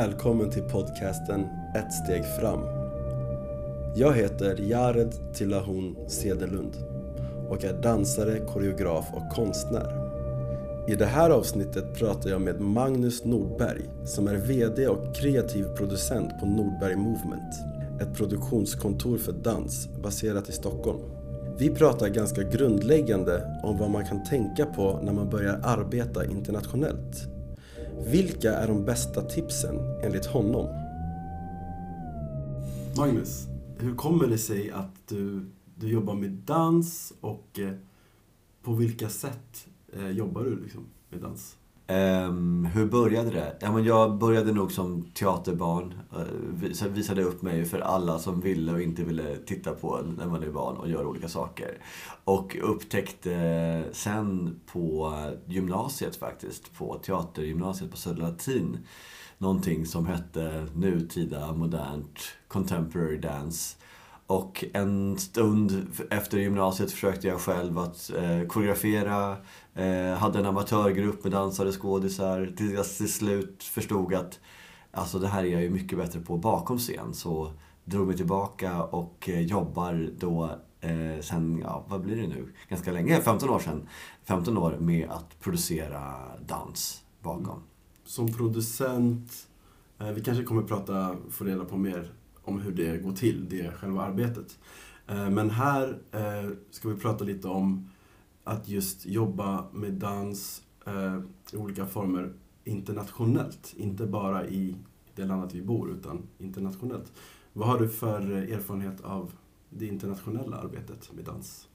Välkommen till podcasten Ett steg fram. Jag heter Jared Tillahon Cederlund och är dansare, koreograf och konstnär. I det här avsnittet pratar jag med Magnus Nordberg som är VD och kreativ producent på Nordberg Movement. Ett produktionskontor för dans baserat i Stockholm. Vi pratar ganska grundläggande om vad man kan tänka på när man börjar arbeta internationellt. Vilka är de bästa tipsen enligt honom? Magnus, hur kommer det sig att du, du jobbar med dans och eh, på vilka sätt eh, jobbar du liksom med dans? Um, hur började det? Ja, men jag började nog som teaterbarn. Uh, visade upp mig för alla som ville och inte ville titta på när man är barn och gör olika saker. Och upptäckte sen på gymnasiet faktiskt, på teatergymnasiet på Södra Latin, någonting som hette nutida, modernt, contemporary dance. Och en stund efter gymnasiet försökte jag själv att eh, koreografera. Eh, hade en amatörgrupp med dansare, skådisar. Tills jag till slut förstod att alltså, det här är jag ju mycket bättre på bakom scen. Så drog mig tillbaka och eh, jobbar då eh, sen, ja vad blir det nu? Ganska länge, 15 år sedan. 15 år med att producera dans bakom. Som producent, eh, vi kanske kommer prata, få reda på mer om hur det går till, det själva arbetet. Eh, men här eh, ska vi prata lite om att just jobba med dans eh, i olika former internationellt. Inte bara i det landet vi bor, utan internationellt. Vad har du för erfarenhet av det internationella arbetet med dans?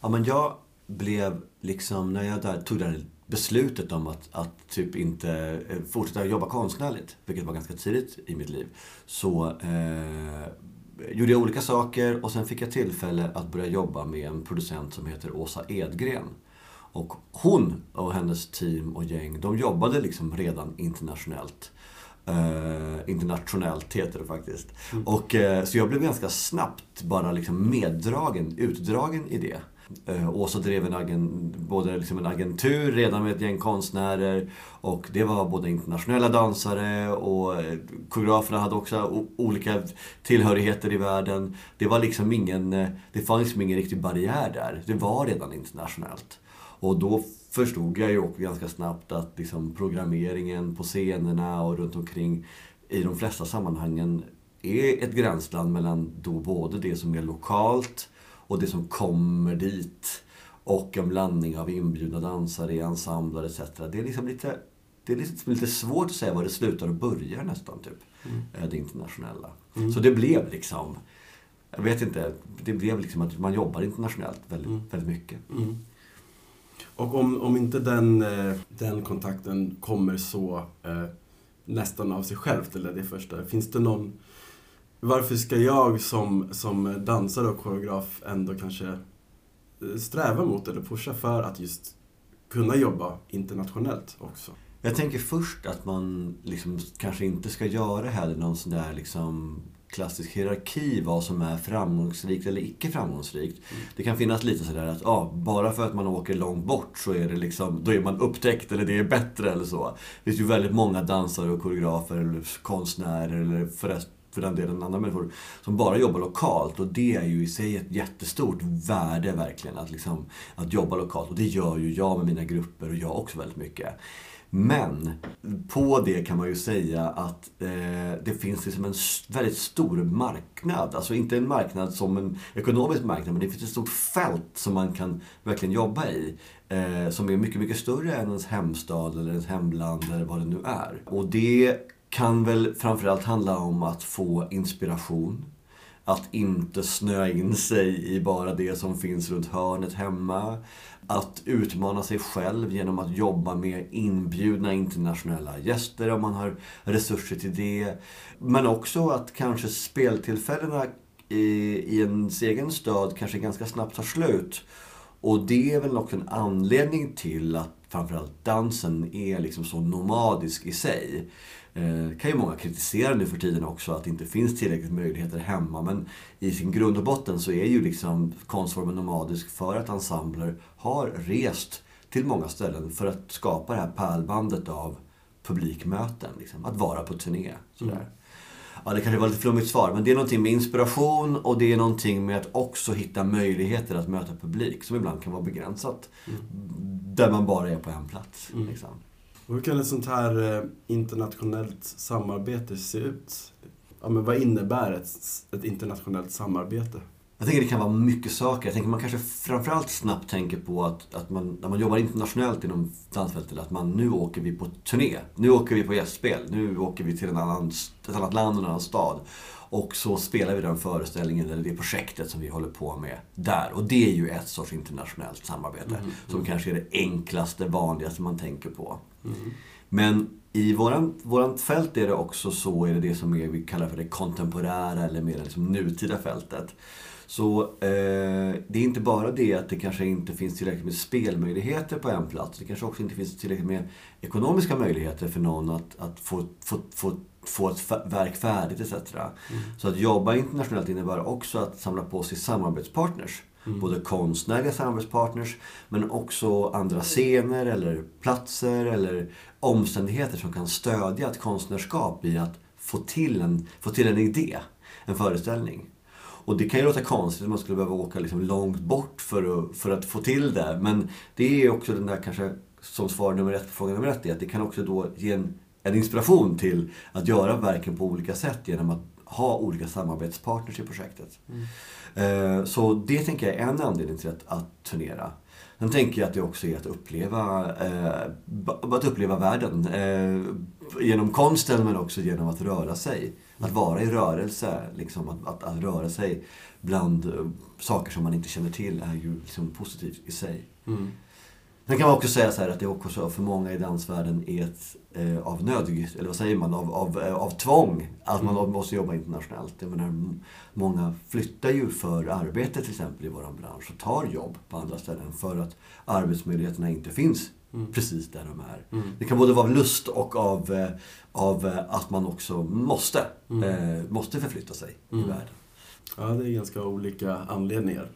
Ja, men jag blev liksom, när jag där, tog den beslutet om att, att typ inte eh, fortsätta jobba konstnärligt, vilket var ganska tidigt i mitt liv, så eh, gjorde jag olika saker och sen fick jag tillfälle att börja jobba med en producent som heter Åsa Edgren. Och hon och hennes team och gäng, de jobbade liksom redan internationellt. Uh, internationellt heter det faktiskt. Mm. Och, uh, så jag blev ganska snabbt bara liksom meddragen, utdragen i det. Eh, och Åsa drev en, agent, både liksom en agentur redan med ett gäng konstnärer och det var både internationella dansare och eh, koreograferna hade också olika tillhörigheter i världen. Det var liksom ingen, eh, det fanns liksom ingen riktig barriär där. Det var redan internationellt. Och då förstod jag ju också ganska snabbt att liksom programmeringen på scenerna och runt omkring i de flesta sammanhangen är ett gränsland mellan då både det som är lokalt och det som kommer dit. Och en blandning av inbjudna dansare ensembler etc. Det är liksom lite, det är liksom lite svårt att säga var det slutar och börjar nästan, typ. Mm. Eh, det internationella. Mm. Så det blev liksom, jag vet inte, det blev liksom att man jobbar internationellt väldigt, mm. väldigt mycket. Mm. Och om, om inte den, eh, den kontakten kommer så eh, nästan av sig självt, eller det första, finns det någon... Varför ska jag som, som dansare och koreograf ändå kanske eh, sträva mot eller pusha för att just kunna jobba internationellt också? Jag tänker först att man liksom kanske inte ska göra heller någon sån där liksom klassisk hierarki vad som är framgångsrikt eller icke framgångsrikt. Mm. Det kan finnas lite sådär att ja, bara för att man åker långt bort så är det liksom, då är man upptäckt eller det är bättre eller så. Det finns ju väldigt många dansare och koreografer eller konstnärer eller förresten för den delen andra människor som bara jobbar lokalt. Och det är ju i sig ett jättestort värde verkligen, att, liksom, att jobba lokalt. Och det gör ju jag med mina grupper och jag också väldigt mycket. Men på det kan man ju säga att eh, det finns liksom en väldigt stor marknad. Alltså inte en marknad som en ekonomisk marknad, men det finns ett stort fält som man kan verkligen jobba i. Eh, som är mycket, mycket större än ens hemstad eller ens hemland eller vad det nu är. Och det kan väl framförallt handla om att få inspiration. Att inte snöa in sig i bara det som finns runt hörnet hemma att utmana sig själv genom att jobba med inbjudna internationella gäster om man har resurser till det. Men också att kanske speltillfällena i, i ens egen stad kanske ganska snabbt tar slut. Och det är väl också en anledning till att framförallt dansen är liksom så nomadisk i sig. Eh, kan ju många kritisera nu för tiden också, att det inte finns tillräckligt möjligheter hemma. Men i sin grund och botten så är ju liksom konstformen nomadisk för att ensembler har rest till många ställen för att skapa det här pärlbandet av publikmöten. Liksom. Att vara på turné. Sådär. Mm. Ja, det kanske var lite flummigt svar, men det är någonting med inspiration och det är någonting med att också hitta möjligheter att möta publik som ibland kan vara begränsat. Mm. Där man bara är på en plats. Mm. Liksom hur kan ett sånt här eh, internationellt samarbete se ut? Ja, men vad innebär ett, ett internationellt samarbete? Jag tänker det kan vara mycket saker. Jag tänker man kanske framförallt snabbt tänker på att, att man, när man jobbar internationellt inom dansfältet, att man nu åker vi på turné. Nu åker vi på gästspel. Nu åker vi till en annan, ett annat land och en annan stad. Och så spelar vi den föreställningen eller det projektet som vi håller på med där. Och det är ju ett sorts internationellt samarbete. Mm, som mm. kanske är det enklaste, vanligaste man tänker på. Mm. Men i våran, våran fält är det också så, är det det som är, vi kallar för det kontemporära eller mer liksom nutida fältet. Så eh, det är inte bara det att det kanske inte finns tillräckligt med spelmöjligheter på en plats. Det kanske också inte finns tillräckligt med ekonomiska möjligheter för någon att, att få, få, få, få ett verk färdigt etc. Mm. Så att jobba internationellt innebär också att samla på sig samarbetspartners. Mm. Både konstnärliga samarbetspartners men också andra scener eller platser eller omständigheter som kan stödja ett konstnärskap i att få till en, få till en idé, en föreställning. Och det kan ju låta konstigt att man skulle behöva åka liksom långt bort för att, för att få till det. Men det är också den där kanske, som svar nummer ett på fråga nummer ett, är att det kan också då ge en, en inspiration till att göra verken på olika sätt genom att ha olika samarbetspartners i projektet. Mm. Eh, så det tänker jag är en anledning till att, att turnera. Sen tänker jag att det också är att uppleva, eh, att uppleva världen. Eh, genom konsten men också genom att röra sig. Att vara i rörelse, liksom, att, att, att röra sig bland eh, saker som man inte känner till är ju liksom positivt i sig. Mm. Sen kan man också säga så här att det också för många i dansvärlden är ett eh, av nöd, eller vad säger man, av, av, eh, av tvång att man mm. måste jobba internationellt. Jag menar, många flyttar ju för arbete till exempel i vår bransch och tar jobb på andra ställen för att arbetsmöjligheterna inte finns Mm. Precis där de är. Mm. Det kan både vara av lust och av, eh, av eh, att man också måste, mm. eh, måste förflytta sig i mm. världen. Ja, det är ganska olika anledningar.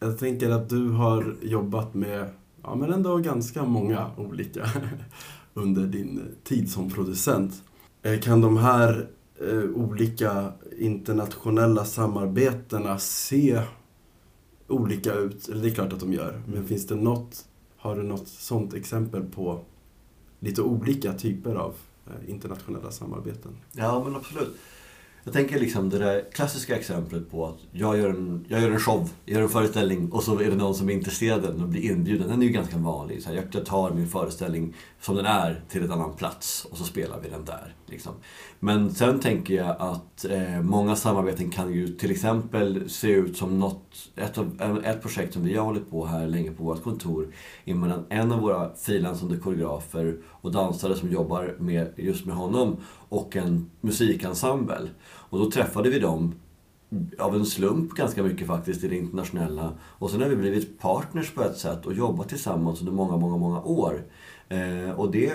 Jag tänker att du har jobbat med, ja men ändå ganska många olika under din tid som producent. Eh, kan de här eh, olika internationella samarbetena se olika ut? Eller det är klart att de gör, men mm. finns det något har du något sånt exempel på lite olika typer av eh, internationella samarbeten? Ja, men absolut. Jag tänker liksom det där klassiska exemplet på att jag gör en, jag gör en show, jag gör en föreställning och så är det någon som är intresserad och blir inbjuden. Den är ju ganska vanlig. Så här, jag tar min föreställning som den är till en annan plats och så spelar vi den där. Liksom. Men sen tänker jag att eh, många samarbeten kan ju till exempel se ut som något, ett, av, ett projekt som vi har hållit på här länge på vårt kontor är mellan en av våra frilansande koreografer och dansare som jobbar med, just med honom och en musikensemble. Och då träffade vi dem av en slump ganska mycket faktiskt i det internationella. Och sen har vi blivit partners på ett sätt och jobbat tillsammans under många, många, många år. Eh, och det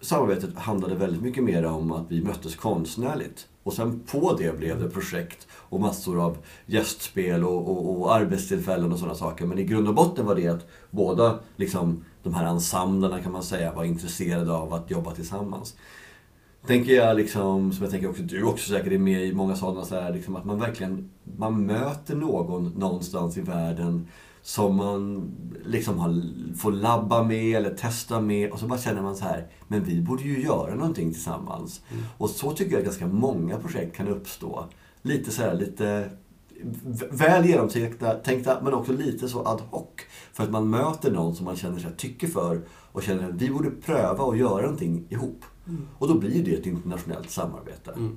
samarbetet handlade väldigt mycket mer om att vi möttes konstnärligt. Och sen på det blev det projekt och massor av gästspel och, och, och arbetstillfällen och sådana saker. Men i grund och botten var det att båda liksom, de här ensemblerna kan man säga var intresserade av att jobba tillsammans. Tänker jag liksom, som jag tänker också du också säkert är med i många sådana, så här, liksom, att man verkligen man möter någon någonstans i världen som man liksom har, får labba med eller testa med och så bara känner man så här, men vi borde ju göra någonting tillsammans. Mm. Och så tycker jag att ganska många projekt kan uppstå. Lite så här, lite väl genomtänkta men också lite så ad hoc. För att man möter någon som man känner sig tycker för och känner att vi borde pröva att göra någonting ihop. Och då blir det ett internationellt samarbete. Mm.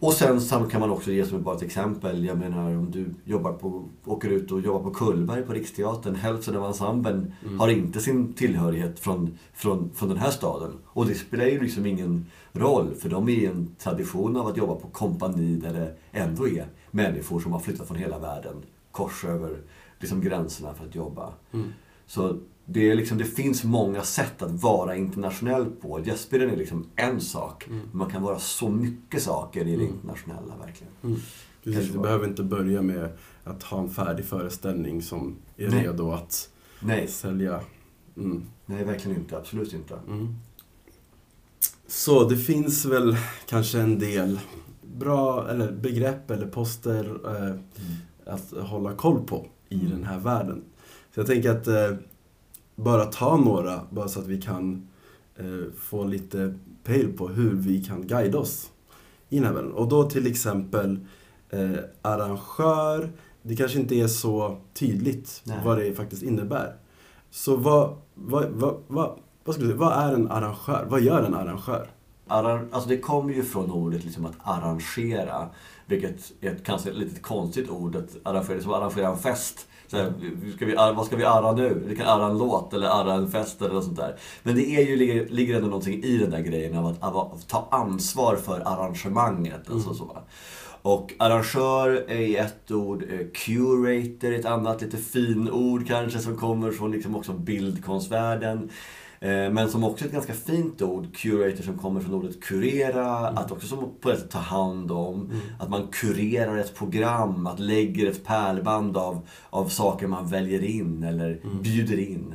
Och sen kan man också ge som bara ett exempel. Jag menar om du jobbar på, åker ut och jobbar på Kullberg på Riksteatern. Hälften av ensemblen mm. har inte sin tillhörighet från, från, från den här staden. Och det spelar ju liksom ingen roll. För de är i en tradition av att jobba på kompani där det ändå är människor som har flyttat från hela världen. Kors över liksom gränserna för att jobba. Mm. Så det, är liksom, det finns många sätt att vara internationell på. Gästspelen är liksom en sak. Mm. Men man kan vara så mycket saker i det mm. internationella verkligen. Mm. Precis, du behöver inte börja med att ha en färdig föreställning som är Nej. redo att Nej. sälja. Mm. Nej, verkligen inte. Absolut inte. Mm. Så det finns väl kanske en del bra eller begrepp eller poster eh, Mm. att hålla koll på i den här världen. Så jag tänker att eh, bara ta några, bara så att vi kan eh, få lite pejl på hur vi kan guida oss i den här världen. Och då till exempel eh, arrangör, det kanske inte är så tydligt Nej. vad det faktiskt innebär. Så vad, vad, vad, vad, vad, skulle du, vad är en arrangör? Vad gör en arrangör? Arran- alltså det kommer ju från ordet liksom att arrangera. Vilket är ett kanske ett litet konstigt ord. Att arrangera, det är som att arrangera en fest. Här, ska vi, vad ska vi arra nu? Vi kan arra en låt eller arra en fest eller något sånt där. Men det är ju, ligger, ligger ändå någonting i den där grejen av att, att ta ansvar för arrangemanget. Alltså så. Och arrangör är ett ord, eh, curator är ett annat lite fin ord kanske som kommer från liksom också bildkonstvärlden. Eh, Men som också är ett ganska fint ord, curator, som kommer från ordet kurera, att också som på ett sätt ta hand om. Att man kurerar ett program, att lägger ett pärlband av, av saker man väljer in eller bjuder in.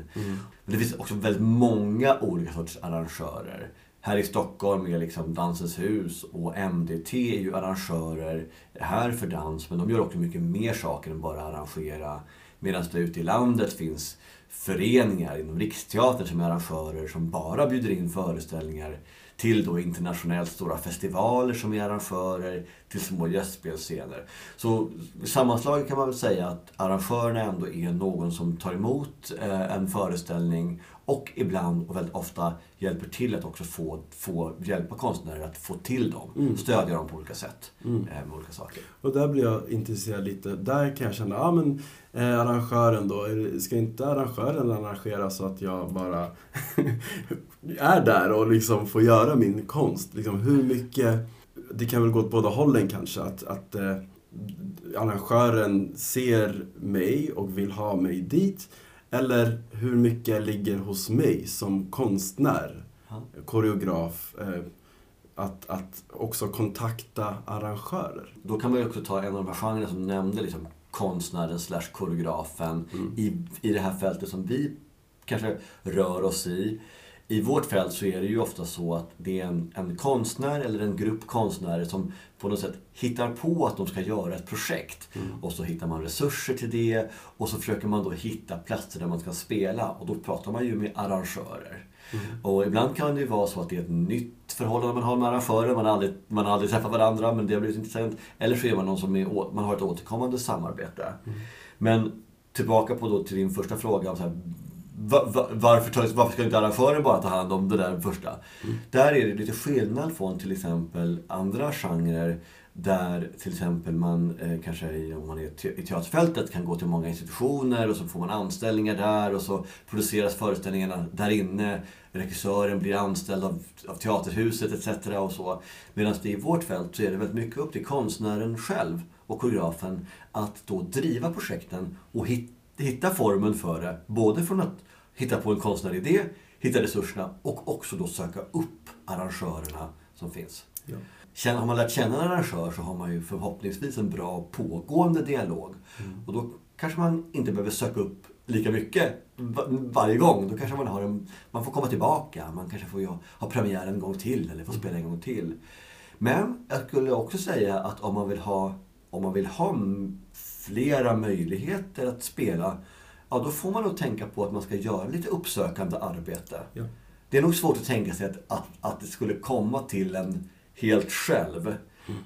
Men det finns också väldigt många olika sorters arrangörer. Här i Stockholm är liksom Dansens hus och MDT är ju arrangörer här för dans, men de gör också mycket mer saker än bara arrangera. Medan det ute i landet finns föreningar inom Riksteatern som är arrangörer som bara bjuder in föreställningar till då internationellt stora festivaler som är arrangörer, till små gästspelscener. Så sammanslaget kan man väl säga att arrangörerna ändå är någon som tar emot eh, en föreställning och ibland och väldigt ofta hjälper till att också få, få hjälpa konstnärer att få till dem. Stödja dem på olika sätt eh, med olika saker. Och där blir jag intresserad lite. Där kan jag känna, ja men eh, arrangören då, ska inte arrangören arrangera så att jag bara är där och liksom får göra min konst? Liksom hur mycket, det kan väl gå åt båda hållen kanske, att, att eh, arrangören ser mig och vill ha mig dit. Eller hur mycket ligger hos mig som konstnär, Ja. koreograf, eh, att, att också kontakta arrangörer. Då kan man ju också ta en av de här genrerna som du nämnde, liksom konstnären slash koreografen i, i det här fältet som vi kanske rör oss i. I vårt fält så är det ju ofta så att det är en, en konstnär eller en grupp konstnärer som på något sätt hittar på att de ska göra ett projekt. Och så hittar man resurser till det och så försöker man då hitta platser där man ska spela och då pratar man ju med arrangörer. Och ibland kan det ju vara så att det är ett nytt förhållande man har med arrangörer. Man har aldrig, man har aldrig träffat varandra men det har blivit intressant. Eller så är man någon som är, man har ett återkommande samarbete. Men tillbaka på då till din första fråga. Så här, varför, tar, varför ska inte arrangören bara ta hand om det där första? Där är det lite skillnad från till exempel andra genrer där till exempel man eh, kanske om man är te- i teaterfältet kan gå till många institutioner och så får man anställningar där och så produceras föreställningarna där inne. Regissören blir anställd av, av Teaterhuset etc. och så. Medan det i vårt fält så är det väldigt mycket upp till konstnären själv och koreografen att då driva projekten och hit, hitta formen för det. Både från att hitta på en konstnäridé, hitta resurserna och också då söka upp arrangörerna som finns. Ja. Har man lärt känna en arrangör så har man ju förhoppningsvis en bra pågående dialog. Och då kanske man inte behöver söka upp lika mycket va- varje gång. Då kanske man, har en, man får komma tillbaka, man kanske får ju ha, premiär en gång till eller få spela en gång till. Men jag skulle också säga att om man vill ha, om man vill ha flera möjligheter att spela, ja då får man nog tänka på att man ska göra lite uppsökande arbete. Ja. Det är nog svårt att tänka sig att, att, att det skulle komma till en helt själv.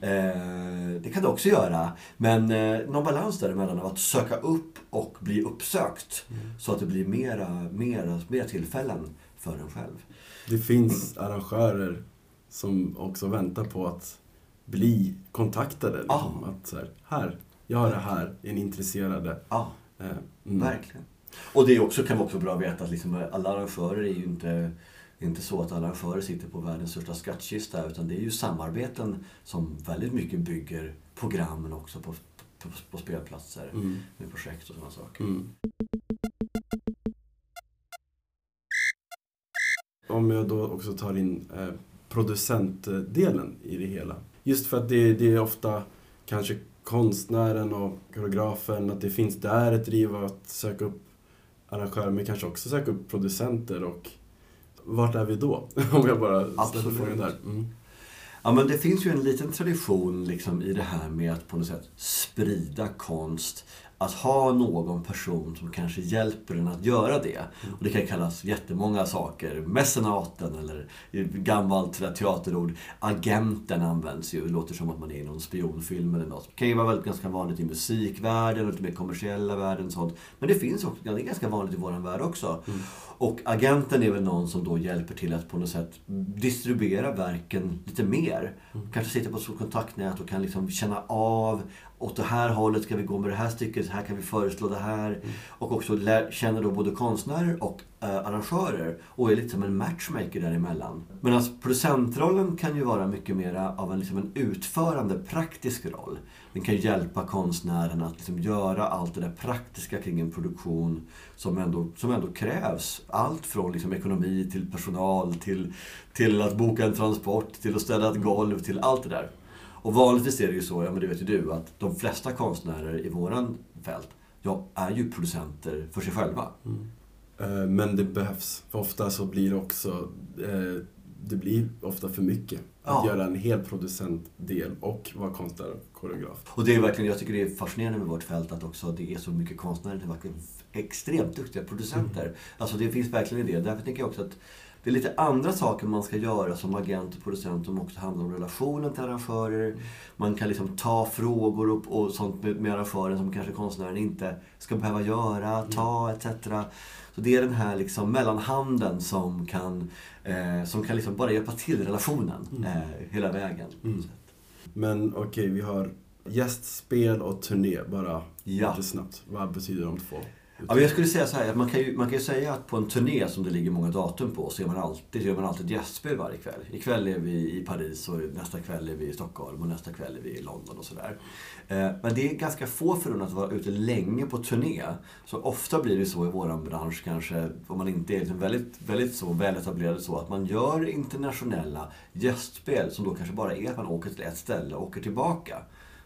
Eh, det kan det också göra. Men eh, någon balans däremellan av att söka upp och bli uppsökt. Så att det blir mera, mera, mera tillfällen för en själv. Det finns arrangörer som också väntar på att bli kontaktade. Liksom. Ja. Att så här, här, jag har det här, är ni intresserade? Ja, Eh, mm. verkligen. Och det är också, kan vara också bra att veta att liksom alla arrangörer är ju inte inte så att alla arrangörer sitter på världens största skattkista utan det är ju samarbeten som väldigt mycket bygger programmen också på, på, på spelplatser Mm. med projekt och sådana saker. Mm. Om jag då också tar in eh, producentdelen i det hela. Just för att det, det är ofta kanske konstnären och koreografen, att det finns där ett driv att söka upp arrangörer, men kanske också söka upp producenter och vart är vi då? Om jag bara ställer frågan där. Mm. Ja, men det finns ju en liten tradition liksom i det här med att på något sätt sprida konst. Att ha någon person som kanske hjälper en att göra det. Och det kan kallas jättemånga saker. Mecenaten eller gammalt teaterord. Agenten används ju. Det låter som att man är i någon spionfilm eller något. Det kan ju vara väldigt ganska vanligt i musikvärlden och lite mer kommersiella världen. Sånt. Men det finns också, det är ganska vanligt i vår värld också. Och agenten är väl någon som då hjälper till att på något sätt distribuera verken lite mer. Kanske sitter på ett kontaktnät och kan liksom känna av åt det här hållet ska vi gå med det här stycket, här kan vi föreslå det här. Och också lär, känner då både konstnärer och eh, arrangörer och är lite som en matchmaker däremellan. Medan producentrollen kan ju vara mycket mer av en, liksom en utförande, praktisk roll. Den kan hjälpa konstnären att liksom göra allt det där praktiska kring en produktion som ändå, som ändå krävs. Allt från liksom ekonomi till personal, till, till att boka en transport, till att ställa ett golv, till allt det där. Och vanligtvis är det ju så, ja men det vet ju du, att de flesta konstnärer i våran fält, ja, är ju producenter för sig själva. Eh, Men det behövs. För ofta så blir det också, eh, det blir ofta för mycket. Att Ja. göra en hel producentdel och vara konstnär och koreograf. Och det är verkligen, jag tycker det är fascinerande med vårt fält att också det är så mycket konstnärer, det är verkligen extremt duktiga producenter. Alltså det finns verkligen det. Därför tänker jag också att det är lite andra saker man ska göra som agent och producent som också handlar om relationen till arrangörer. Man kan liksom ta frågor och, och sånt med, med arrangören som kanske konstnären inte ska behöva göra, ta etc. Så det är den här liksom mellanhanden som kan, eh, som kan liksom bara hjälpa till relationen eh, hela vägen. Mm. Men okej, vi har gästspel och turné bara Ja. lite snabbt. Vad betyder de två? Ja, jag skulle säga så här, att man kan, ju, man kan ju säga att på en turné som det ligger många datum på så gör man alltid, gör man alltid ett gästspel varje kväll. Ikväll är vi i Paris och nästa kväll är vi i Stockholm och nästa kväll är vi i London och sådär. Eh, men det är ganska få förunnat att vara ute länge på turné. Så ofta blir det så i våran bransch kanske, om man inte är liksom väldigt, väldigt så väletablerad så, att man gör internationella gästspel som då kanske bara är att man åker till ett ställe och åker tillbaka.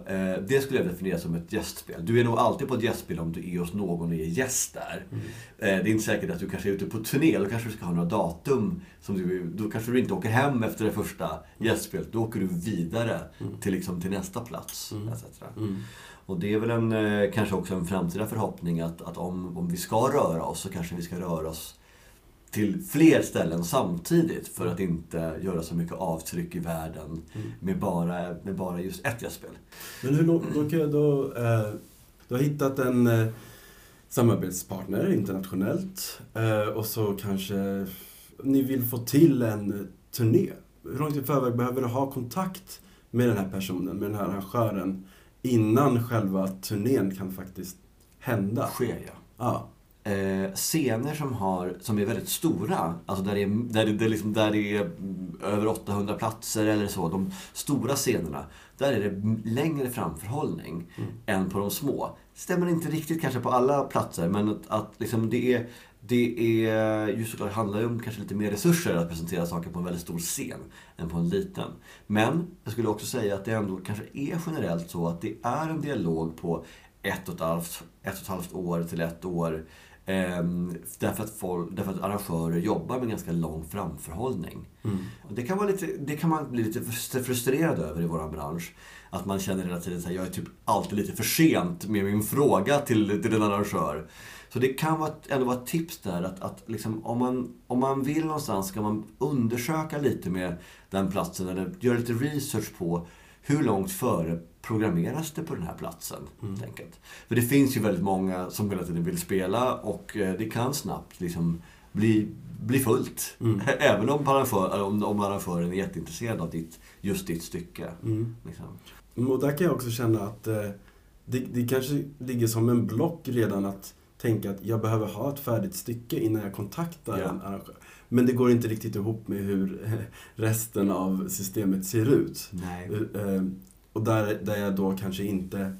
Eh, Det skulle jag definiera som ett gästspel. Du är nog alltid på ett gästspel om du är hos någon och är gäst där. Eh, Det är inte säkert att du kanske är ute på turné. Då kanske du ska ha några datum. Som du, då kanske du inte åker hem efter det första gästspelet. Då åker du vidare till, liksom, till nästa plats. Etc. Och det är väl en, eh, kanske också en framtida förhoppning att, att om, om vi ska röra oss så kanske vi ska röra oss till fler ställen samtidigt för att inte göra så mycket avtryck i världen med, bara, med bara just ett gästspel. Men hur då jag då, eh, du har hittat en eh, samarbetspartner internationellt eh, och så kanske ni vill få till en turné. Hur långt i förväg behöver du ha kontakt med den här personen, med den här arrangören innan själva turnén kan faktiskt hända? Sker ja. Ja. Eh, scener som, har, som är väldigt stora, alltså där det är, där det, det liksom, där det är mm, över 800 platser eller så, de stora scenerna, där är det längre framförhållning än på de små. Stämmer inte riktigt kanske på alla platser, men att, att liksom det är det är ju såklart handlar om kanske lite mer resurser att presentera saker på en väldigt stor scen än på en liten. Men jag skulle också säga att det ändå kanske är generellt så att det är en dialog på ett och ett halvt, ett och ett halvt år till ett år. Ehm, därför, att folk, därför att arrangörer jobbar med ganska lång framförhållning. Och Det, kan vara lite, det kan man bli lite frus- frustrerad över i vår bransch. Att man känner hela tiden att jag är typ alltid lite för sent med min fråga till, till en arrangör. Så det kan vara, ändå vara ett tips där att, att liksom, om, man, om man vill någonstans ska man undersöka lite med den platsen eller göra lite research på hur långt före programmeras det på den här platsen. enkelt. För det finns ju väldigt många som hela tiden vill spela och eh, det kan snabbt liksom bli, bli fullt. Även om, arrangör, om, om arrangören är jätteintresserad av ditt, just ditt stycke. Liksom. Och där kan jag också känna att eh, det, det kanske ligger som en block redan att tänka att jag behöver ha ett färdigt stycke innan jag kontaktar Ja. en arrangör. Men det går inte riktigt ihop med hur resten av systemet ser ut. Nej. Eh, Och där, där jag då kanske inte...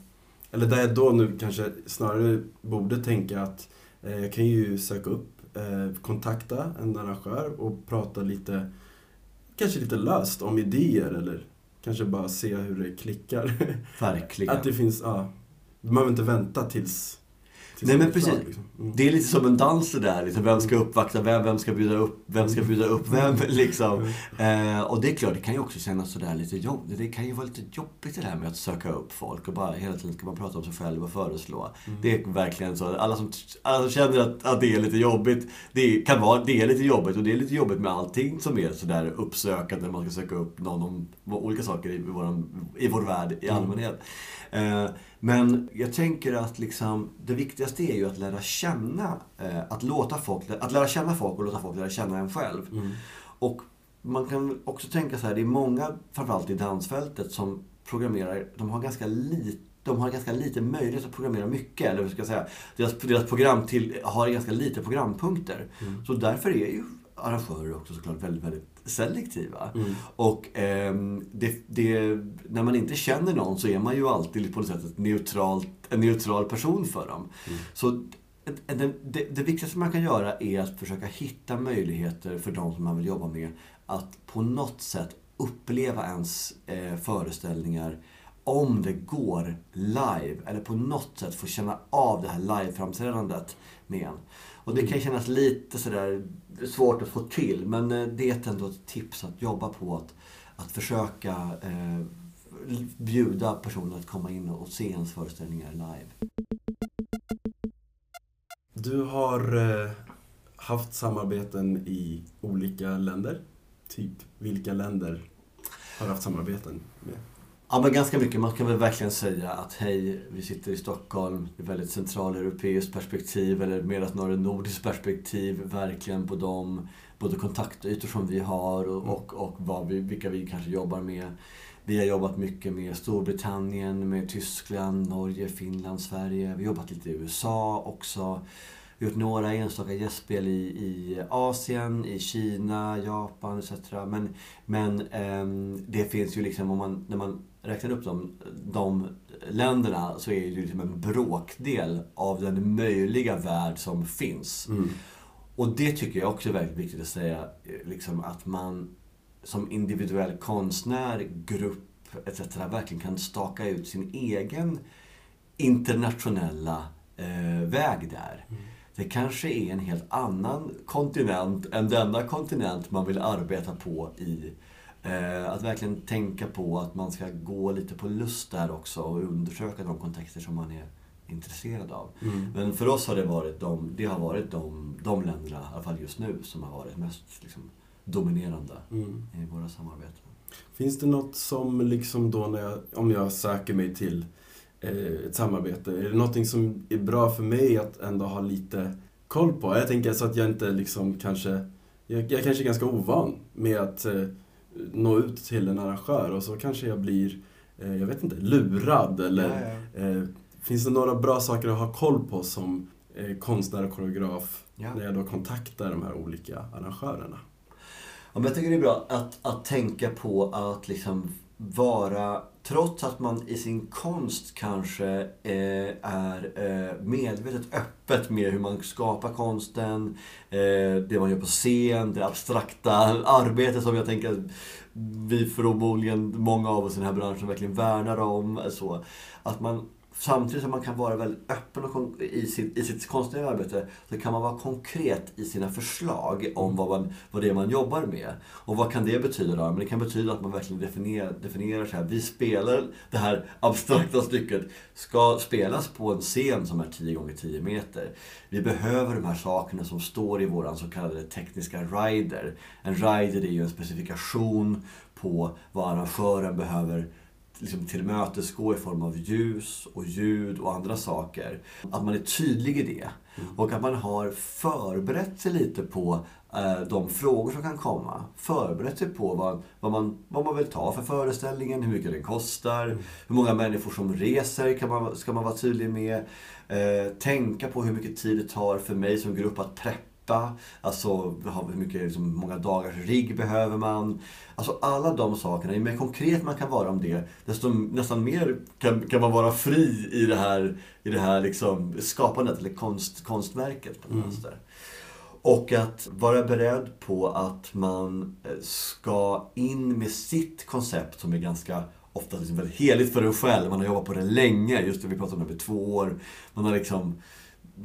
Eller där jag då nu kanske snarare borde tänka att eh, jag kan ju söka upp, eh, kontakta en arrangör och prata lite, kanske lite löst om idéer eller kanske bara se hur det klickar. Verkligen. Att det finns, ja. Man behöver inte vänta tills... Nej men precis. liksom. Mm. Det är lite som en dans det där. Liksom, vem ska uppvakta vem? Vem ska bjuda upp vem? Ska bjuda upp vem? Liksom. Eh, och det är klart, det kan ju också kännas sådär lite jobbigt. Det kan ju vara lite jobbigt det där med att söka upp folk och bara hela tiden ska man prata om sig själv och föreslå. Det är verkligen så. Alla som, alla som känner att, att det är lite jobbigt, det kan vara, det är lite jobbigt. Och det är lite jobbigt med allting som är sådär uppsökande när man ska söka upp någon om olika saker i, vår, i vår värld i allmänhet. Eh, men jag tänker att liksom, det viktigaste är ju att lära känna, eh, att, låta folk, att lära känna folk och låta folk lära känna en själv. Och man kan också tänka så här, det är många, framförallt i dansfältet, som programmerar, de har ganska lite de har ganska lite möjlighet att programmera mycket. Eller hur ska jag säga, deras, deras program till, har ganska lite programpunkter. Så därför är ju arrangörer också såklart väldigt, väldigt selektiva. Och ehm, det, det, när man inte känner någon så är man ju alltid på något sätt ett neutralt, en neutral person för dem. Så det, det, det viktigaste man kan göra är att försöka hitta möjligheter för de som man vill jobba med att på något sätt uppleva ens eh, föreställningar om det går live eller på något sätt få känna av det här liveframträdandet med en. Och det kan kännas lite sådär svårt att få till men eh, det är ändå ett tips att jobba på att, att försöka eh, bjuda personer att komma in och se ens föreställningar live. Du har eh, haft samarbeten i olika länder. Typ, vilka länder har du haft samarbeten med? Ja, men ganska mycket. Man kan väl verkligen säga att hej, vi sitter i Stockholm. Är väldigt centraleuropeiskt perspektiv, eller mer snarare nordiskt perspektiv, verkligen på de både kontaktytor som vi har och, och, och vad vi, vilka vi kanske jobbar med. Vi har jobbat mycket med Storbritannien, med Tyskland, Norge, Finland, Sverige. Vi har jobbat lite i USA också. Vi har gjort några enstaka gästspel i, i Asien, i Kina, Japan etc. Men, men ehm, det finns ju liksom, om man, när man räknar upp de, de länderna så är det liksom en bråkdel av den möjliga värld som finns. Och det tycker jag också är väldigt viktigt att säga, eh, liksom att man som individuell konstnär, grupp etc. verkligen kan staka ut sin egen internationella eh, väg där. Det kanske är en helt annan kontinent än denna kontinent man vill arbeta på i. Eh, att verkligen tänka på att man ska gå lite på lust där också och undersöka de kontexter som man är intresserad av. Men för oss har det varit de, det har varit de, de länderna, i alla fall just nu, som har varit mest liksom, dominerande i våra samarbeten. Finns det något som liksom då när jag, om jag söker mig till eh, ett samarbete, är det någonting som är bra för mig att ändå ha lite koll på? Jag tänker så att jag inte liksom kanske, jag, jag kanske är ganska ovan med att eh, nå ut till en arrangör och så kanske jag blir, eh, jag vet inte, lurad eller Eh, finns det några bra saker att ha koll på som eh, konstnär och koreograf Ja. när jag då kontaktar de här olika arrangörerna? Ja, men jag tycker det är bra att, att tänka på att liksom vara, trots att man i sin konst kanske eh, är eh, medvetet öppet med hur man skapar konsten, eh, det man gör på scen, det abstrakta arbetet som jag tänker att vi förmodligen, många av oss i den här branschen verkligen värnar om. Så, att man Samtidigt som man kan vara väldigt öppen och i sitt, i sitt konstnärliga arbete så kan man vara konkret i sina förslag om vad, man, vad det är man jobbar med. Och vad kan det betyda då? Men det kan betyda att man verkligen definierar, definierar så här. Vi spelar det här abstrakta stycket ska spelas på en scen som är 10 gånger 10 meter. Vi behöver de här sakerna som står i våran så kallade tekniska rider. En rider är ju en specifikation på vad arrangören behöver liksom tillmötesgå i form av ljus och ljud och andra saker. Att man är tydlig i det. Och att man har förberett sig lite på eh, de frågor som kan komma. Förberett sig på vad, vad, man, vad man vill ta för föreställningen, hur mycket den kostar, hur många människor som reser kan man, ska man vara tydlig med. Eh, tänka på hur mycket tid det tar för mig som grupp att preppa Alltså hur mycket, liksom, många dagars rigg behöver man? Alltså alla de sakerna, ju mer konkret man kan vara om det, desto nästan mer kan, kan man vara fri i det här, i det här liksom, skapandet, eller konst, konstverket på något vänster. Och att vara beredd på att man eh, ska in med sitt koncept som är ganska ofta liksom väldigt heligt för en själv. Man har jobbat på det länge, just det vi pratade om det, två år. Man har liksom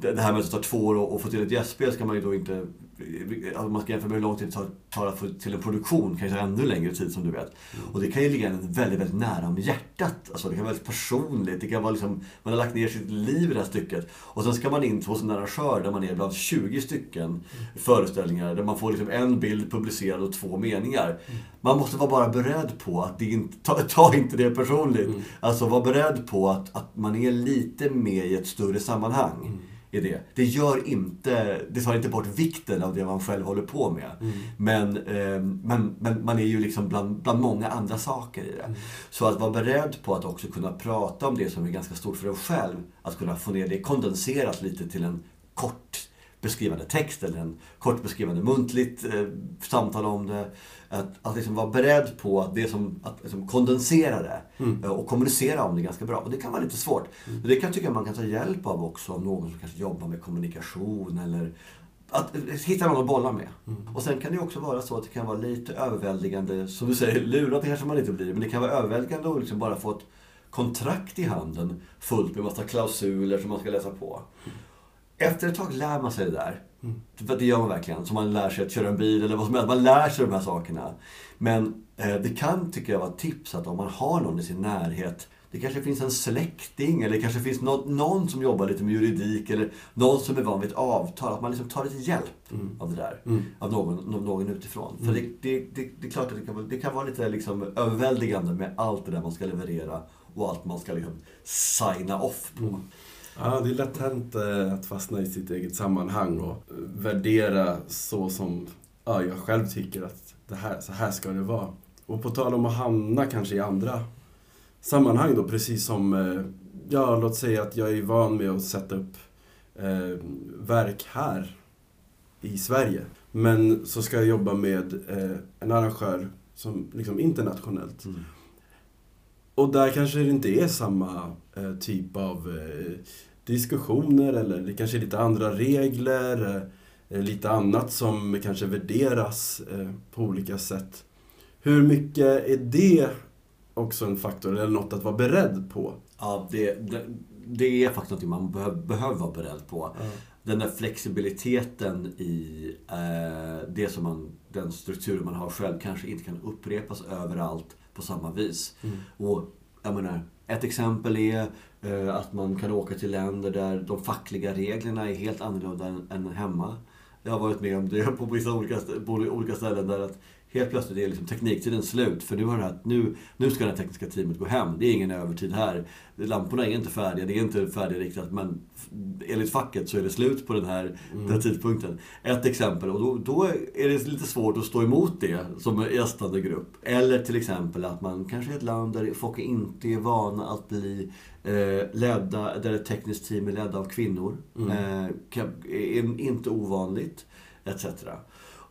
det här med att det tar två år att få till ett gästspel ska man ju då inte... Alltså man ska jämföra med hur lång tid det tar att få till en produktion. kan ju ta ännu längre tid som du vet. Mm. Och det kan ju ligga en väldigt, väldigt nära om hjärtat. Alltså det kan vara väldigt personligt. Det kan vara liksom, man har lagt ner sitt liv i det här stycket. Och sen ska man in hos en arrangör där man är bland 20 stycken mm. föreställningar. Där man får liksom en bild publicerad och två meningar. Mm. Man måste vara bara beredd på att det inte, ta, ta inte det personligt. Mm. Alltså var beredd på att, att man är lite med i ett större sammanhang. I det. Det gör inte, det tar inte bort vikten av det man själv håller på med. Mm. Men, eh, men, men man är ju liksom bland, bland många andra saker i det. Mm. Så att vara beredd på att också kunna prata om det som är ganska stort för en själv. Att kunna få ner det kondenserat lite till en kort beskrivande text eller en kort beskrivande muntligt eh, samtal om det. Att, att liksom vara beredd på att, det som, att liksom kondensera det mm. Eh, och kommunicera om det ganska bra. Och det kan vara lite svårt. Mm. Det kan jag tycka man kan ta hjälp av också av någon som kanske jobbar med kommunikation eller att hitta någon att bolla med. Mm. Och sen kan det också vara så att det kan vara lite överväldigande, som du säger, lurat kanske man inte blir, men det kan vara överväldigande att liksom bara få ett kontrakt i handen fullt med massa klausuler som man ska läsa på. Mm. Efter ett tag lär man sig det där. Mm. För det gör man verkligen. Som man lär sig att köra en bil eller vad som helst. Man lär sig de här sakerna. Men eh, det kan, tycker jag, vara ett tips att om man har någon i sin närhet det kanske finns en släkting eller det kanske finns någon, någon som jobbar lite med juridik eller någon som är van vid ett avtal. Att man liksom tar lite hjälp mm. av det där. Mm. Av någon, någon utifrån. Mm. För det, det, det, det, är klart att det kan, det kan vara lite liksom överväldigande med allt det där man ska leverera och allt man ska liksom signa off på. Ja, det är lätt hänt eh, att fastna i sitt eget sammanhang och eh, värdera så som ja, jag själv tycker att det här, så här ska det vara. Och på tal om att hamna kanske i andra sammanhang då, precis som, eh, ja låt säga att jag är van med att sätta upp eh, verk här i Sverige. Men så ska jag jobba med eh, en arrangör som liksom internationellt. Mm. Och där kanske det inte är samma eh, typ av eh, diskussioner eller det kanske är lite andra regler, eh, lite annat som kanske värderas på olika sätt. Hur mycket är det också en faktor eller något att vara beredd på? Ja, det, det, det är faktiskt något man behöver, behöver vara beredd på. Mm. Den där flexibiliteten i det som man, den struktur man har själv kanske inte kan upprepas överallt på samma vis. Mm. Och jag menar, ett exempel är eh, att man kan åka till länder där de fackliga reglerna är helt annorlunda än, än hemma. Jag har varit med om det på vissa olika, på olika ställen där att helt plötsligt är liksom tekniktiden slut. För nu, har det här, nu, nu ska det här tekniska teamet gå hem. Det är ingen övertid här. Lamporna är inte färdiga, det är inte färdigriktat. Men enligt facket så är det slut på den här, mm. den här tidpunkten. Ett exempel, och då, då, är det lite svårt att stå emot det som gästande grupp. Eller till exempel att man kanske är ett land där folk inte är vana att bli eh, ledda, där ett tekniskt team är ledda av kvinnor. Mm. Eh, är inte ovanligt, etc.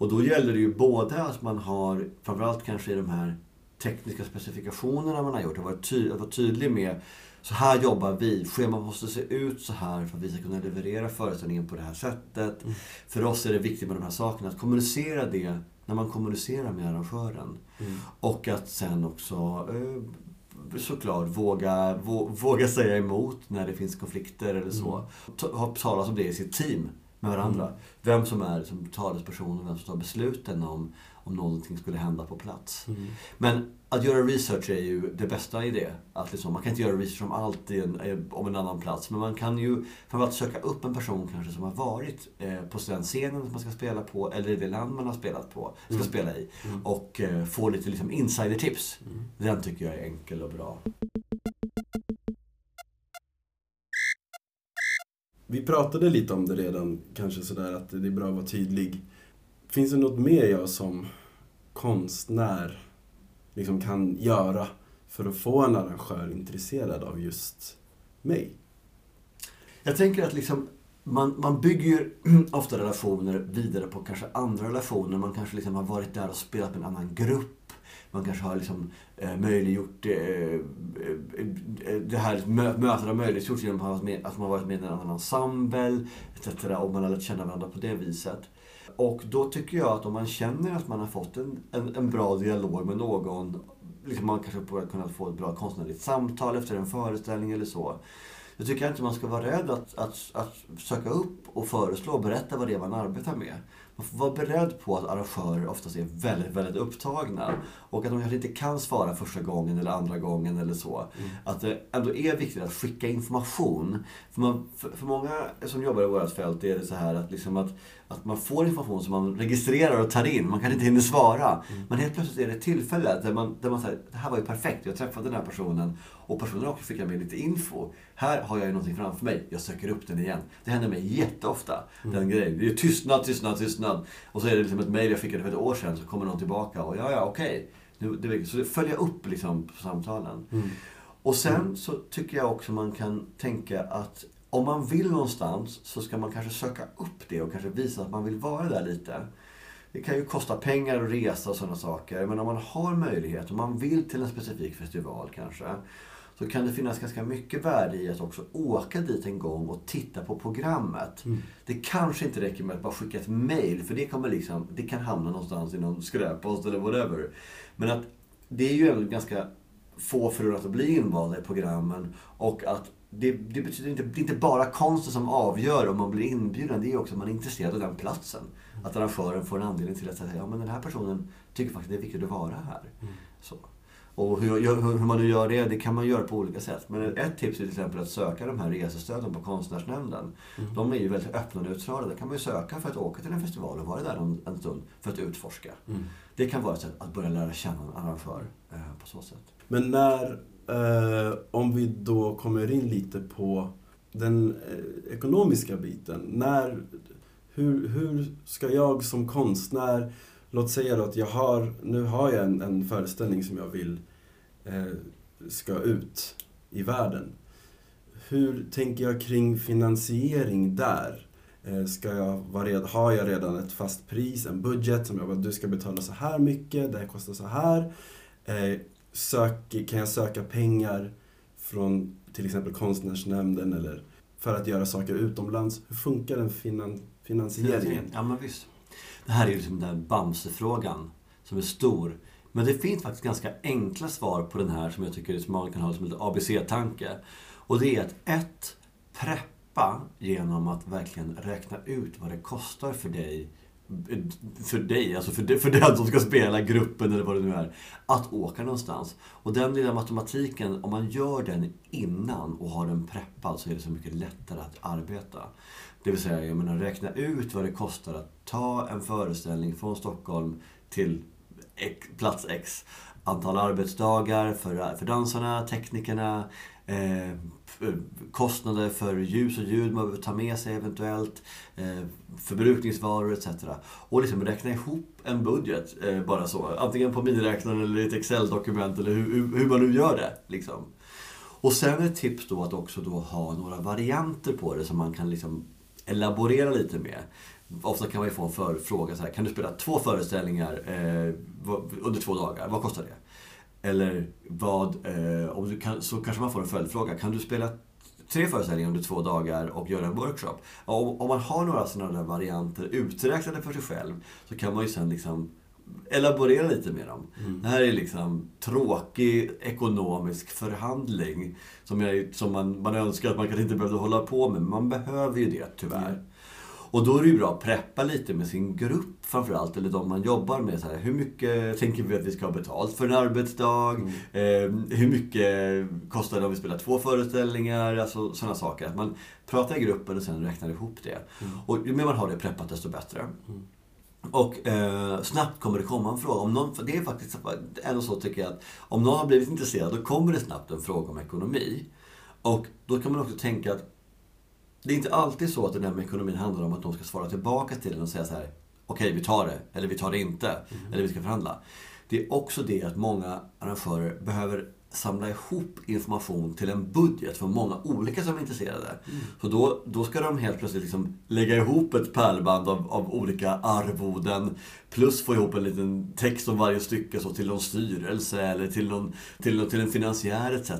Och då gäller det ju både att man har, framförallt kanske i de här tekniska specifikationerna man har gjort, att vara, ty vara tydlig med så här jobbar vi. Schemat måste se ut så här för att vi ska kunna leverera föreställningen på det här sättet. Mm. För oss är det viktigt med de här sakerna. Att kommunicera det när man kommunicerar med arrangören. Mm. Och att sen också eh, såklart våga, våga säga emot när det finns konflikter eller så. Mm. Ha talat om det i sitt team med varandra. Mm. Vem som är liksom, talesperson och vem som tar besluten om, om någonting skulle hända på plats. Mm. Men att göra research är ju det bästa i det. Att liksom, man kan inte göra research om allt en, om en annan plats. Men man kan ju framförallt söka upp en person kanske som har varit eh, på den scenen som man ska spela på eller i det land man har spelat på, ska mm. spela i. Mm. Och eh, få lite liksom, insidertips. Mm. Den tycker jag är enkel och bra. Vi pratade lite om det redan, kanske sådär att det är bra att vara tydlig. Finns det något mer jag som konstnär liksom kan göra för att få en arrangör intresserad av just mig? Jag tänker att liksom, man, man bygger ju ofta relationer vidare på kanske andra relationer. Man kanske liksom har varit där och spelat med en annan grupp man kanske har liksom, eh, möjliggjort eh, eh, eh det här mötet har möjliggjorts genom att, att man har varit med i en annan ensemble etc. Och man har lärt känna varandra på det viset. Och då tycker jag att om man känner att man har fått en, en, en bra dialog med någon, liksom man kanske har kunnat få ett bra konstnärligt samtal efter en föreställning eller så. Då tycker jag inte man ska vara rädd att, att, att söka upp och föreslå och berätta vad det är man arbetar med. Man får vara beredd på att arrangörer oftast är väldigt, väldigt upptagna. Och att de kanske inte kan svara första gången eller andra gången eller så. Mm. Att det ändå är viktigt att skicka information. För, man, för, för många som jobbar i vårt fält är det så här att, liksom att, att man får information som man registrerar och tar in. Man kanske inte hinner svara. Mm. Men helt plötsligt är det ett tillfälle där man, där man säger det här var ju perfekt. Jag träffade den här personen och personen också fick med lite info. Här har jag ju någonting framför mig. Jag söker upp den igen. Det händer mig jätteofta. Mm. Den grejen. Det är tystnad, tystnad, tystnad. Och så är det liksom ett mejl jag skickade för ett år sedan. Så kommer någon tillbaka och ja, ja, okej. Okay. Så följa upp liksom på samtalen. Mm. Och sen så tycker jag också man kan tänka att om man vill någonstans så ska man kanske söka upp det och kanske visa att man vill vara där lite. Det kan ju kosta pengar att resa och sådana saker. Men om man har möjlighet, om man vill till en specifik festival kanske. Så kan det finnas ganska mycket värde i att också åka dit en gång och titta på programmet. Mm. Det kanske inte räcker med att bara skicka ett mail, för det, kommer liksom, det kan hamna någonstans i någon skräppost eller whatever. Men att det är ju ändå ganska få förunnat att bli invalda i programmen och att det, det betyder inte, det är inte bara konsten som avgör om man blir inbjuden, det är också att man är intresserad av den platsen. Att arrangören får en anledning till att säga, ja men den här personen tycker faktiskt det är viktigt att vara här. Mm. Så. Och hur, hur, man nu gör det, det kan man göra på olika sätt. Men ett tips är till exempel att söka de här resestöden på Konstnärsnämnden. Mm. De är ju väldigt öppna och neutrala. Där kan man ju söka för att åka till en festival och vara där en, en stund för att utforska. Mm. Det kan vara ett sätt att börja lära känna en arrangör eh, på så sätt. Men när, eh, om vi då kommer in lite på den eh, ekonomiska biten. När, hur, hur ska jag som konstnär Låt säga då att jag har, nu har jag en, en föreställning som jag vill eh, ska ut i världen. Hur tänker jag kring finansiering där? Eh, ska jag vara red, har jag redan ett fast pris, en budget som jag bara, du ska betala så här mycket, det här kostar så här. Eh, sök, kan jag söka pengar från till exempel Konstnärsnämnden eller för att göra saker utomlands? Hur funkar den finan, finansieringen? Ja, men visst. Det här är ju liksom den där Bamse-frågan som är stor. Men det finns faktiskt ganska enkla svar på den här som jag tycker som man kan ha som en ABC-tanke. Och det är att ett, Preppa genom att verkligen räkna ut vad det kostar för dig för dig, alltså för, för den som ska spela gruppen eller vad det nu är, att åka någonstans. Och den lilla matematiken, om man gör den innan och har den preppad så är det så mycket lättare att arbeta. Det vill säga, jag menar, räkna ut vad det kostar att ta en föreställning från Stockholm till plats X. Antal arbetsdagar för, för dansarna, teknikerna, eh, kostnader för ljus och ljud man behöver ta med sig eventuellt, eh, förbrukningsvaror etc. Och liksom räkna ihop en budget eh, bara så. Antingen på miniräknaren eller i ett Excel-dokument eller hur, hur, man nu gör det. Liksom. Och sen ett tips då att också då ha några varianter på det som man kan liksom elaborera lite med. Ofta kan man ju få en förfråga så här, kan du spela två föreställningar eh, under två dagar? Vad kostar det? Eller vad, eh, om du kan, så kanske man får en följdfråga. Kan du spela tre föreställningar under två dagar och göra en workshop? Om, om man har några sådana där varianter uträknade för sig själv så kan man ju sen liksom elaborera lite med dem. Mm. Det här är liksom tråkig ekonomisk förhandling som, jag, som man, man önskar att man kanske inte behövde hålla på med. Men man behöver ju det tyvärr. Mm. Och då är det ju bra att preppa lite med sin grupp framförallt, eller de man jobbar med. Så här, hur mycket tänker vi att vi ska ha betalt för en arbetsdag? Mm. Eh, hur mycket kostar det om vi spelar två föreställningar? Alltså sådana saker. Att man pratar i gruppen och sen räknar ihop det. Mm. Och ju mer man har det preppat desto bättre. Mm. Och eh, snabbt kommer det komma en fråga. Om någon, för det är faktiskt ändå så tycker jag att om någon har blivit intresserad då kommer det snabbt en fråga om ekonomi. Och då kan man också tänka att det är inte alltid så att den här med ekonomin handlar om att de ska svara tillbaka till den och säga så här okej, vi tar det, eller vi tar det inte, mm. eller vi ska förhandla. Det är också det att många arrangörer behöver samla ihop information till en budget för många olika som är intresserade. Mm. Så då, då ska de helt plötsligt liksom lägga ihop ett pärlband av, av olika arvoden plus få ihop en liten text om varje stycke så till någon styrelse eller till, någon, till, till en finansiär etc.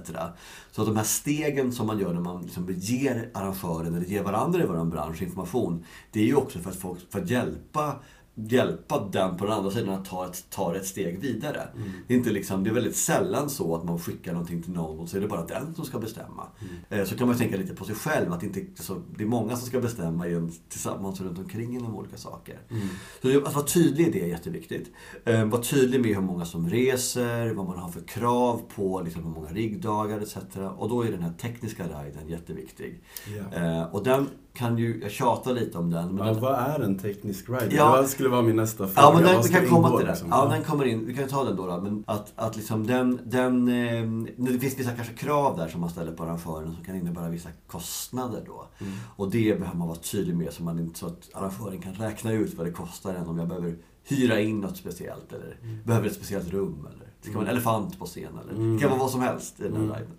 Så att de här stegen som man gör när man liksom ger arrangören eller ger varandra i vår bransch information, det är ju också för att, folk, för att hjälpa hjälpa den på den andra sidan att ta ett, ta ett steg vidare. Mm. Det, är inte liksom, det är väldigt sällan så att man skickar någonting till någon och så är det bara den som ska bestämma. Mm. Eh, så kan man tänka lite på sig själv, att det, inte, så, det är många som ska bestämma en, tillsammans runt omkring inom olika saker. Mm. Så att vara tydlig i det är jätteviktigt. Eh, var tydlig med hur många som reser, vad man har för krav på liksom, hur många riggdagar etc. Och då är den här tekniska riden jätteviktig. Yeah. och den kan ju, jag tjatar lite om den. Men ja, den, vad är en teknisk rider? Ja, skulle vara min nästa fråga. Ja, men den, vi kan komma till det. Liksom? Ja, den kommer in. Vi kan ta den då. då men att, att liksom den, den, eh, det finns vissa kanske krav där som man ställer på arrangören som kan innebära vissa kostnader då. Mm. Och det behöver man vara tydlig med så, man inte, så att arrangören kan räkna ut vad det kostar än om jag behöver hyra in något speciellt eller mm. behöver ett speciellt rum. Eller det ska vara en mm. elefant på scen eller mm. det kan vara vad som helst i den här mm. riden.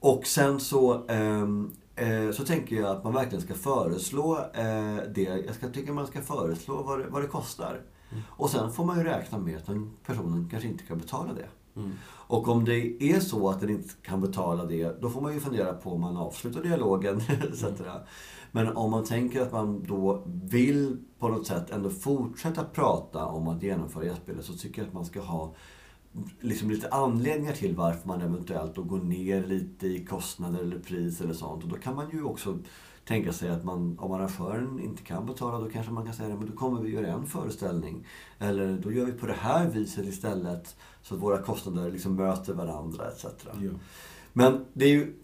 Och sen så um, så tänker jag att man verkligen ska föreslå eh, det. Jag ska, tycker man ska föreslå vad det, vad det kostar. Mm. Och sen får man ju räkna med att den personen kanske inte kan betala det. Mm. Och om det är så att den inte kan betala det, då får man ju fundera på om man avslutar dialogen etc. Mm. Men om man tänker att man då vill på något sätt ändå fortsätta prata om att genomföra gästspelet så tycker jag att man ska ha liksom lite anledningar till varför man eventuellt då går ner lite i kostnader eller pris eller sånt. Och då kan man ju också tänka sig att man, om arrangören inte kan betala då kanske man kan säga att då kommer vi göra en föreställning. Eller då gör vi på det här viset istället så att våra kostnader liksom möter varandra etc. Ja. Men det är ju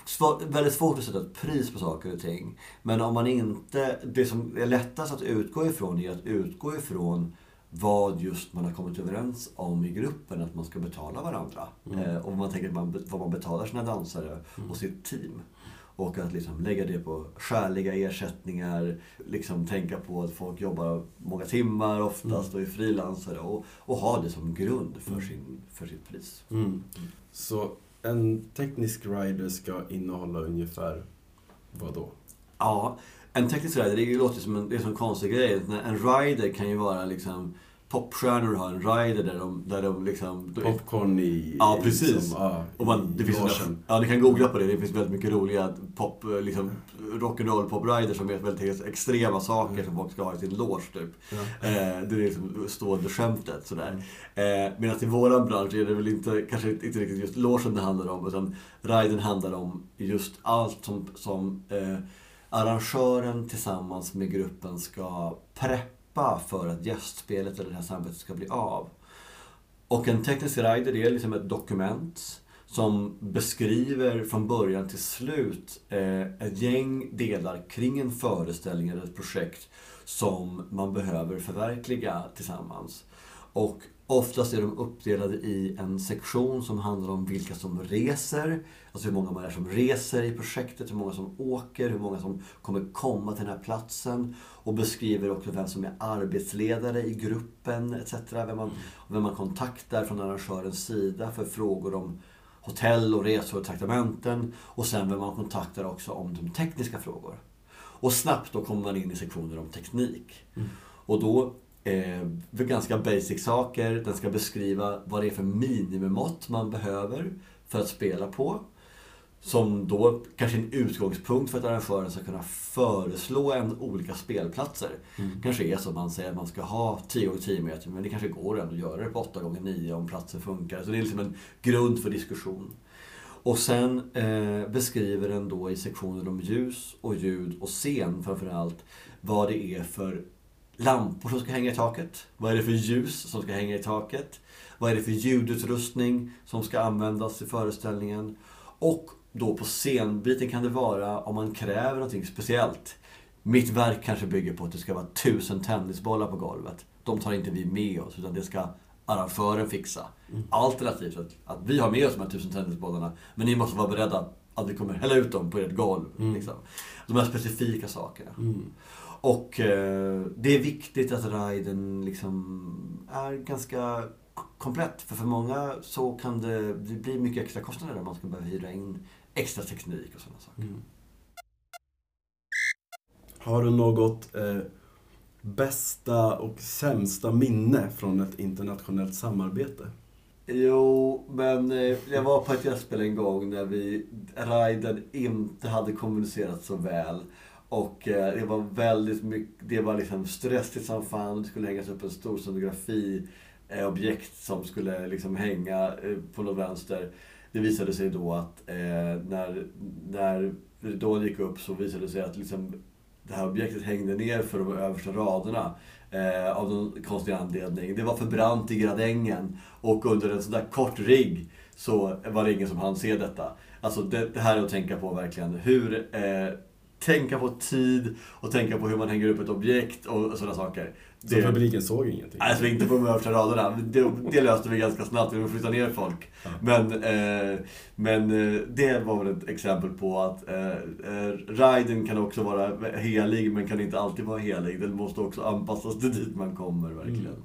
väldigt svårt att sätta ett pris på saker och ting. Men om man inte... Det som är lättast att utgå ifrån är att utgå ifrån vad just man har kommit överens om i gruppen att man ska betala varandra. Mm. Eh, och man tänker man, vad man betalar sina dansare mm. och sitt team. Och att liksom lägga det på skäliga ersättningar, liksom tänka på att folk jobbar många timmar oftast mm. och är frilansare och, och ha det som grund för, mm. sin, för sitt pris. Mm. Så en teknisk rider ska innehålla ungefär vad då? Ja, en teknisk rider, det låter som en, det är en konstig grej. En rider kan ju vara liksom popstjärnor har en rider där de, där de liksom... Popcorn i... Ja, precis. Liksom, ah, och man, det finns en, ja, ni kan googla på det. Det finns väldigt mycket roliga pop, liksom, rock'n'roll pop-riders som vet väldigt extrema saker mm. som folk ska ha i sin loge, typ. Ja. Eh, det är liksom stående skämtet, sådär. Mm. Eh, Medan i våran bransch är det väl inte, kanske inte riktigt just logen det handlar om, utan riden handlar om just allt som, som eh, arrangören tillsammans med gruppen ska preppa för att gästspelet eller det här samarbetet ska bli av. Och en teknisk rider är liksom ett dokument som beskriver från början till slut eh, ett gäng delar kring en föreställning eller ett projekt som man behöver förverkliga tillsammans. Och Oftast är de uppdelade i en sektion som handlar om vilka som reser. Alltså hur många man är som reser i projektet, hur många som åker, hur många som kommer komma till den här platsen. Och beskriver också vem som är arbetsledare i gruppen etc. Vem man, vem man kontaktar från arrangörens sida för frågor om hotell och resor och traktamenten. Och sen vem man kontaktar också om de tekniska frågor. Och snabbt då kommer man in i sektioner om teknik. Mm. Och då eh, ganska basic saker. Den ska beskriva vad det är för minimimått man behöver för att spela på. Som då kanske är en utgångspunkt för att arrangören ska kunna föreslå en olika spelplatser. Mm. kanske är så att man säger att man ska ha 10 x 10 meter, men det kanske går ändå att göra det på 8 x 9 om platsen funkar. Så det är liksom en grund för diskussion. Och sen eh, beskriver den då i sektionen om ljus och ljud och scen framförallt vad det är för lampor som ska hänga i taket? Vad är det för ljus som ska hänga i taket? Vad är det för ljudutrustning som ska användas i föreställningen? Och då på scenbiten kan det vara om man kräver någonting speciellt. Mitt verk kanske bygger på att det ska vara tusen tennisbollar på golvet. De tar inte vi med oss, utan det ska arrangören fixa. Mm. Alternativt att, att vi har med oss de här tusen tennisbollarna, men ni måste vara beredda att vi kommer hälla ut dem på ert golv. Mm. Liksom. De här specifika sakerna. Mm. Och eh, det är viktigt att riden liksom är ganska komplett. För för många så kan det, det bli mycket extra kostnader om man ska behöva hyra in extra teknik och sådana saker. Mm. Har du något eh, bästa och sämsta minne från ett internationellt samarbete? Jo, men eh, jag var på ett gästspel en gång när vi, riden inte hade kommunicerat så väl. Och eh, det var väldigt mycket, det var liksom stressigt som fan. Det skulle hängas upp en stor scenografi, eh, objekt som skulle liksom hänga eh, på något vänster. Det visade sig då att eh, när, när ridån gick upp så visade det sig att liksom, det här objektet hängde ner för de översta raderna. Eh, av någon konstig anledning. Det var för brant i gradängen. Och under en sån där kort rigg så var det ingen som hann se detta. Alltså det, det här är att tänka på verkligen. Hur eh, tänka på tid och tänka på hur man hänger upp ett objekt och sådana saker. Så Det- publiken såg ingenting? Alltså inte på de översta raderna. Det, det löste vi ganska snabbt genom att flytta ner folk. Ja. Men, eh, men eh, det var väl ett exempel på att eh, eh, riden kan också vara helig men kan inte alltid vara helig. Den måste också anpassas till dit man kommer verkligen.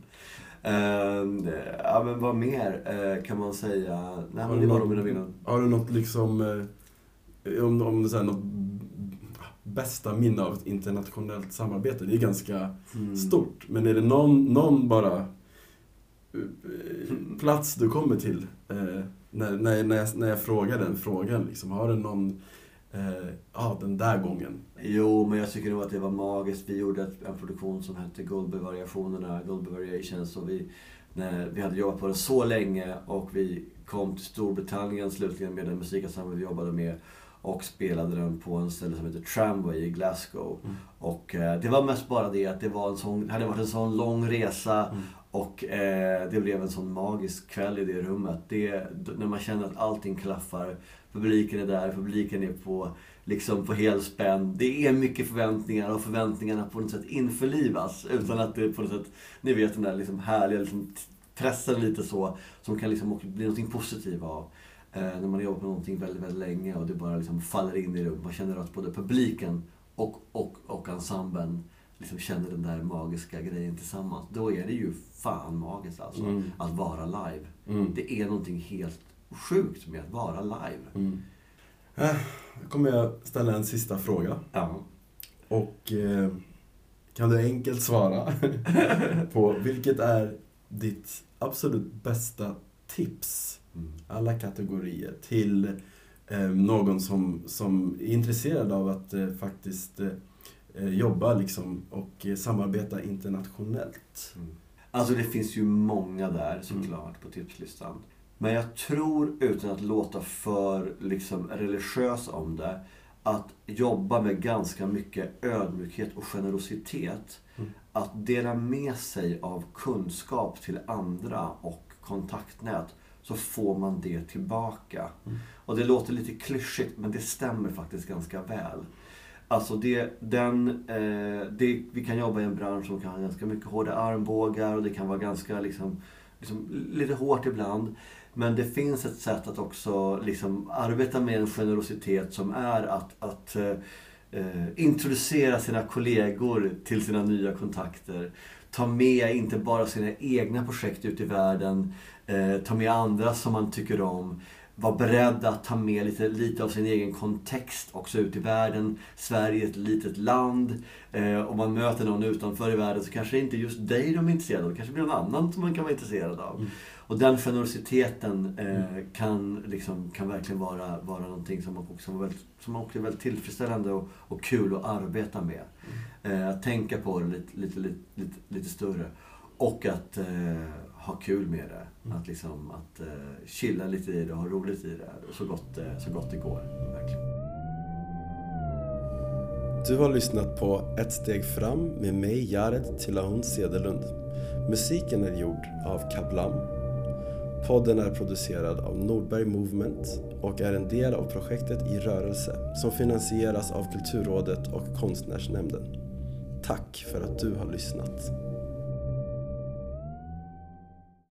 Eh, ja men vad mer eh, kan man säga? Nej Har men du det var nog mina minnen. Har du något liksom, eh, om, om så här, något bästa minne av ett internationellt samarbete? Det är ganska Mm. stort. Men är det någon, någon bara eh, plats du kommer till eh, när, när, när, jag, när jag frågar den frågan? Liksom, har du någon, eh, ja den där gången? Jo, men jag tycker nog att det var magiskt. Vi gjorde en produktion som hette Goldberg-variationerna, Goldberg Variations. Och vi, när, vi hade jobbat på det så länge och vi kom till Storbritannien slutligen med den musikensemble vi jobbade med och spelade den på en ställe som heter Tramway i Glasgow. Mm. Och eh, det var mest bara det att det var en sån, hade varit en sån lång resa Mm. och eh, det blev en sån magisk kväll i det rummet. Det, när man känner att allting klaffar, publiken är där, publiken är på, liksom på helspänn. Det är mycket förväntningar och förväntningarna på något sätt införlivas utan att det på något sätt, ni vet den där liksom härliga liksom, pressen lite så, som kan liksom också bli något positivt av. Eh, när man jobbar på någonting väldigt, väldigt länge och det bara liksom faller in i rummet. Man känner att både publiken och, och, och ensemblen liksom känner den där magiska grejen tillsammans. Då är det ju fan magiskt alltså. Mm. Att vara live. Mm. Det är någonting helt sjukt med att vara live. Mm. Eh, Då kommer jag ställa en sista fråga. Ja. Och eh, kan du enkelt svara på vilket är ditt absolut bästa tips. Alla kategorier, till eh, någon som, som är intresserad av att eh, faktiskt eh, jobba liksom, och samarbeta internationellt? Mm. Alltså det finns ju många där såklart på tipslistan. Men jag tror, utan att låta för liksom, religiös om det, att jobba med ganska mycket ödmjukhet och generositet. Mm. Att dela med sig av kunskap till andra och kontaktnät så får man det tillbaka. Mm. Och det låter lite klyschigt men det stämmer faktiskt ganska väl. Alltså det, den, eh, det, vi kan jobba i en bransch som kan ha ganska mycket hårda armbågar och det kan vara ganska liksom, liksom, lite hårt ibland. Men det finns ett sätt att också liksom, arbeta med en generositet som är att, att eh, eh, introducera sina kollegor till sina nya kontakter. Ta med inte bara sina egna projekt ut i världen, eh, ta med andra som man tycker om. Var beredd att ta med lite, lite av sin egen kontext också ut i världen. Sverige är ett litet land. Eh, om man möter någon utanför i världen så kanske det inte är just dig de är intresserade av. Det kanske blir någon annan som man kan vara intresserad av. Mm. Och den generositeten eh, kan, liksom, kan verkligen vara, vara någonting som också, var väldigt, som också är väldigt tillfredsställande och, och kul att arbeta med. Eh, att tänka på det lite, lite, lite, lite, lite större. Och att eh, ha kul med det. Att, liksom, att eh, chilla lite i det och ha roligt i det så gott, eh, så gott det går. Verkligen. Du har lyssnat på Ett steg fram med mig, Jared Tillahun Cederlund. Musiken är gjord av Kablam. Podden är producerad av Nordberg Movement och är en del av projektet I rörelse som finansieras av Kulturrådet och Konstnärsnämnden. Tack för att du har lyssnat.